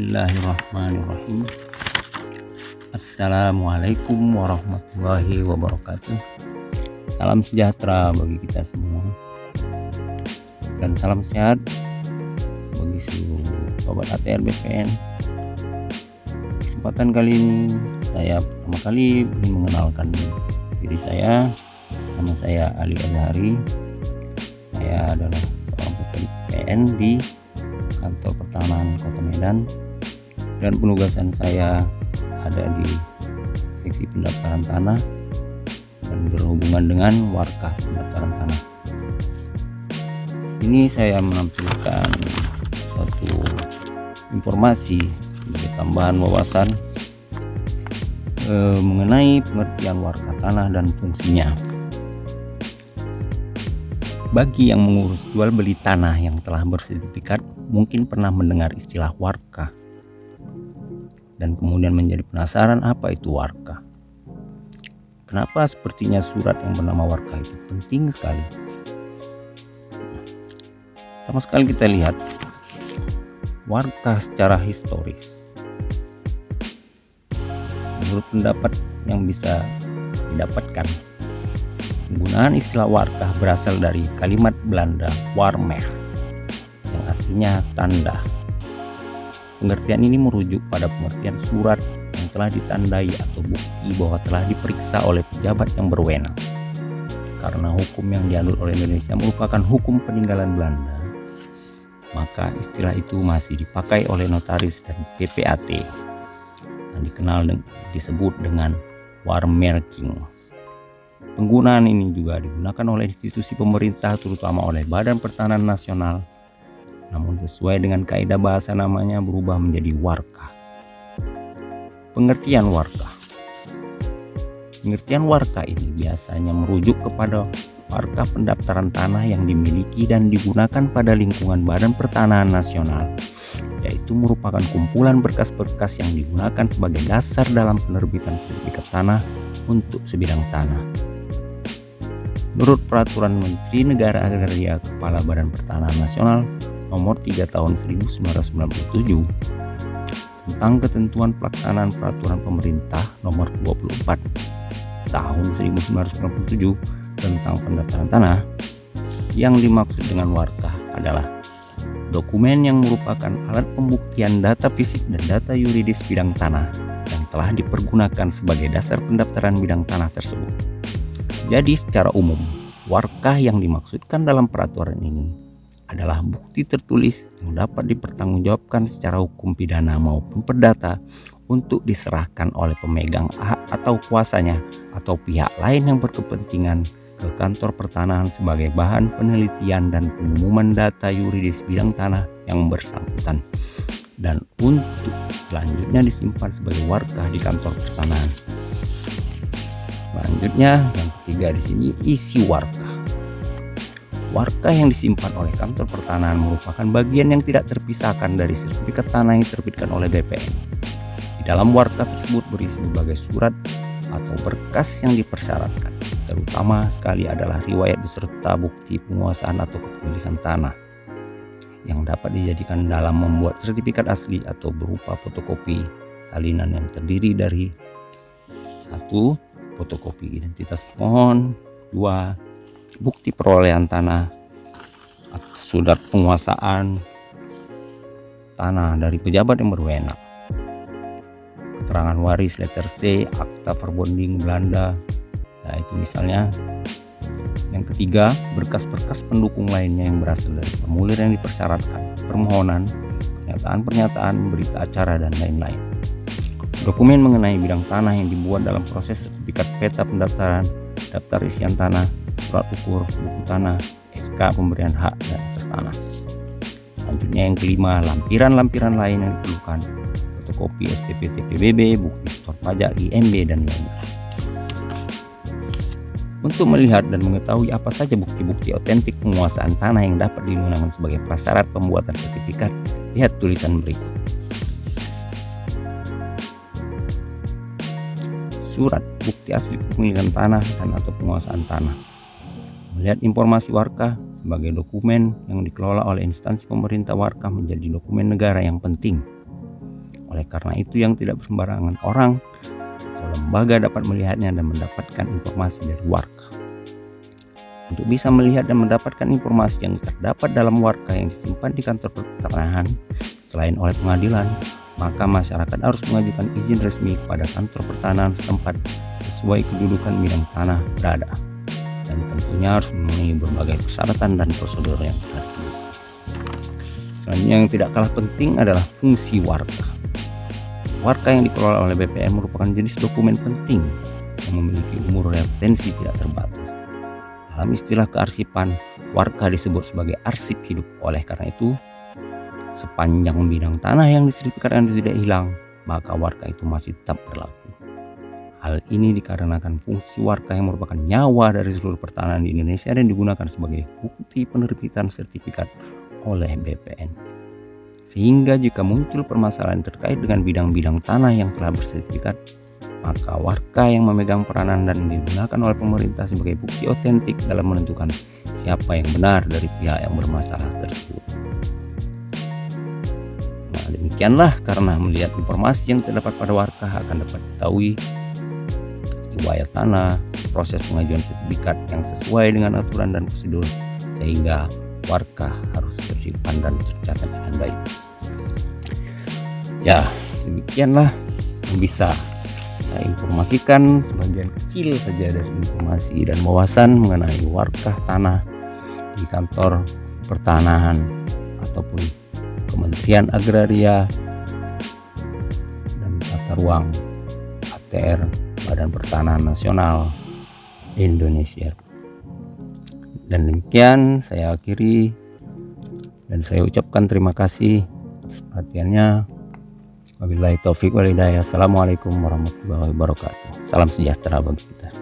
Bismillahirrahmanirrahim. Assalamualaikum warahmatullahi wabarakatuh. Salam sejahtera bagi kita semua. Dan salam sehat bagi seluruh sobat ATR BPN Kesempatan kali ini saya pertama kali ingin mengenalkan diri saya. Nama saya Ali Azhari. Saya adalah seorang PPN di kantor pertanahan Kota Medan dan penugasan saya ada di seksi pendaftaran tanah dan berhubungan dengan warkah pendaftaran tanah. Sini saya menampilkan suatu informasi sebagai tambahan wawasan eh, mengenai pengertian warkah tanah dan fungsinya bagi yang mengurus jual beli tanah yang telah bersertifikat mungkin pernah mendengar istilah warka dan kemudian menjadi penasaran apa itu warka. Kenapa sepertinya surat yang bernama warka itu penting sekali? Pertama sekali kita lihat warka secara historis. Menurut pendapat yang bisa didapatkan, penggunaan istilah warkah berasal dari kalimat Belanda warmer artinya tanda. Pengertian ini merujuk pada pengertian surat yang telah ditandai atau bukti bahwa telah diperiksa oleh pejabat yang berwenang. Karena hukum yang dianut oleh Indonesia merupakan hukum peninggalan Belanda, maka istilah itu masih dipakai oleh notaris dan PPAT yang dikenal disebut dengan warmarking. Penggunaan ini juga digunakan oleh institusi pemerintah terutama oleh Badan Pertanahan Nasional namun sesuai dengan kaidah bahasa namanya berubah menjadi warka. Pengertian warka. Pengertian warka ini biasanya merujuk kepada warka pendaftaran tanah yang dimiliki dan digunakan pada lingkungan Badan Pertanahan Nasional, yaitu merupakan kumpulan berkas-berkas yang digunakan sebagai dasar dalam penerbitan sertifikat tanah untuk sebidang tanah. Menurut Peraturan Menteri Negara Agraria Kepala Badan Pertanahan Nasional nomor 3 tahun 1997 tentang ketentuan pelaksanaan peraturan pemerintah nomor 24 tahun 1997 tentang pendaftaran tanah yang dimaksud dengan warkah adalah dokumen yang merupakan alat pembuktian data fisik dan data yuridis bidang tanah yang telah dipergunakan sebagai dasar pendaftaran bidang tanah tersebut. Jadi secara umum, warkah yang dimaksudkan dalam peraturan ini adalah bukti tertulis yang dapat dipertanggungjawabkan secara hukum pidana maupun perdata untuk diserahkan oleh pemegang hak atau kuasanya atau pihak lain yang berkepentingan ke kantor pertanahan sebagai bahan penelitian dan pengumuman data yuridis bidang tanah yang bersangkutan dan untuk selanjutnya disimpan sebagai warga di kantor pertanahan. Selanjutnya yang ketiga di sini isi warga. Warkah yang disimpan oleh kantor pertanahan merupakan bagian yang tidak terpisahkan dari sertifikat tanah yang diterbitkan oleh BPN. Di dalam warkah tersebut berisi berbagai surat atau berkas yang dipersyaratkan, terutama sekali adalah riwayat beserta bukti penguasaan atau kepemilikan tanah yang dapat dijadikan dalam membuat sertifikat asli atau berupa fotokopi salinan yang terdiri dari satu fotokopi identitas pohon, dua bukti perolehan tanah atau surat penguasaan tanah dari pejabat yang berwenang. Keterangan waris letter C akta perbonding Belanda. Nah itu misalnya. Yang ketiga berkas-berkas pendukung lainnya yang berasal dari formulir yang dipersyaratkan. Permohonan pernyataan-pernyataan berita acara dan lain-lain. Dokumen mengenai bidang tanah yang dibuat dalam proses sertifikat peta pendaftaran daftar isian tanah surat ukur buku tanah, SK pemberian hak atas tanah. Selanjutnya yang kelima, lampiran-lampiran lain yang diperlukan, fotokopi SPP TPBB, bukti setor pajak IMB dan lainnya. Untuk melihat dan mengetahui apa saja bukti-bukti otentik penguasaan tanah yang dapat digunakan sebagai prasyarat pembuatan sertifikat, lihat tulisan berikut. Surat bukti asli kepemilikan tanah dan atau penguasaan tanah Melihat informasi warkah sebagai dokumen yang dikelola oleh instansi pemerintah warkah menjadi dokumen negara yang penting. Oleh karena itu yang tidak sembarangan orang atau lembaga dapat melihatnya dan mendapatkan informasi dari warga. Untuk bisa melihat dan mendapatkan informasi yang terdapat dalam warga yang disimpan di kantor pertanahan selain oleh pengadilan, maka masyarakat harus mengajukan izin resmi kepada kantor pertanahan setempat sesuai kedudukan bidang tanah berada dan tentunya harus memenuhi berbagai persyaratan dan prosedur yang telah Selanjutnya yang tidak kalah penting adalah fungsi warga. Warga yang dikelola oleh BPN merupakan jenis dokumen penting yang memiliki umur retensi tidak terbatas. Dalam istilah kearsipan, warga disebut sebagai arsip hidup. Oleh karena itu, sepanjang bidang tanah yang disertifikatkan tidak hilang, maka warga itu masih tetap berlaku. Hal ini dikarenakan fungsi warga yang merupakan nyawa dari seluruh pertanahan di Indonesia dan digunakan sebagai bukti penerbitan sertifikat oleh BPN. Sehingga jika muncul permasalahan terkait dengan bidang-bidang tanah yang telah bersertifikat, maka warga yang memegang peranan dan digunakan oleh pemerintah sebagai bukti otentik dalam menentukan siapa yang benar dari pihak yang bermasalah tersebut. Nah, demikianlah karena melihat informasi yang terdapat pada warga akan dapat diketahui riwayat tanah, proses pengajuan sertifikat yang sesuai dengan aturan dan prosedur sehingga warga harus tersimpan dan tercatat dengan baik. Ya, demikianlah yang bisa saya informasikan sebagian kecil saja dari informasi dan wawasan mengenai warkah tanah di kantor pertanahan ataupun Kementerian Agraria dan Tata Ruang ATR Badan Pertanahan Nasional Indonesia. Dan demikian saya akhiri dan saya ucapkan terima kasih atas perhatiannya. Wabillahi taufik walhidayah. Assalamualaikum warahmatullahi wabarakatuh. Salam sejahtera bagi kita.